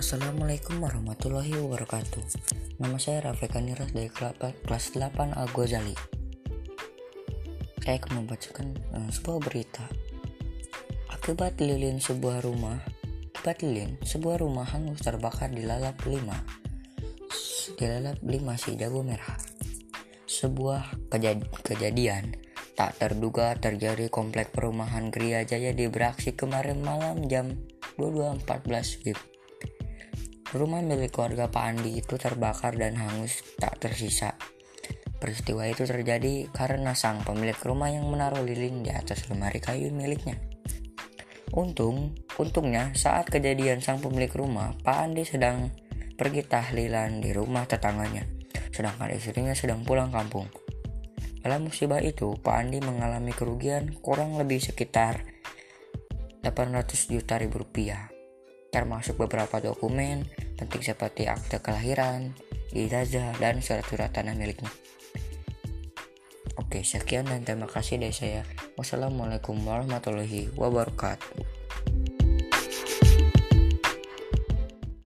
Assalamualaikum warahmatullahi wabarakatuh. Nama saya Rafika Niras dari kelas 8 Al Ghazali. Saya akan membacakan uh, sebuah berita. Akibat lilin sebuah rumah Akibat lilin, sebuah rumah hangus terbakar di lalap 5 Di lalap 5 si jago merah. Sebuah kejad kejadian tak terduga terjadi komplek perumahan Gria Jaya di beraksi kemarin malam jam 22.14 WIB. Rumah milik keluarga Pak Andi itu terbakar dan hangus tak tersisa. Peristiwa itu terjadi karena sang pemilik rumah yang menaruh lilin di atas lemari kayu miliknya. Untung, untungnya saat kejadian sang pemilik rumah, Pak Andi sedang pergi tahlilan di rumah tetangganya, sedangkan istrinya sedang pulang kampung. Dalam musibah itu, Pak Andi mengalami kerugian kurang lebih sekitar 800 juta ribu rupiah termasuk beberapa dokumen penting seperti akte kelahiran, ijazah, dan surat-surat tanah miliknya. Oke, sekian dan terima kasih dari saya. Wassalamualaikum warahmatullahi wabarakatuh.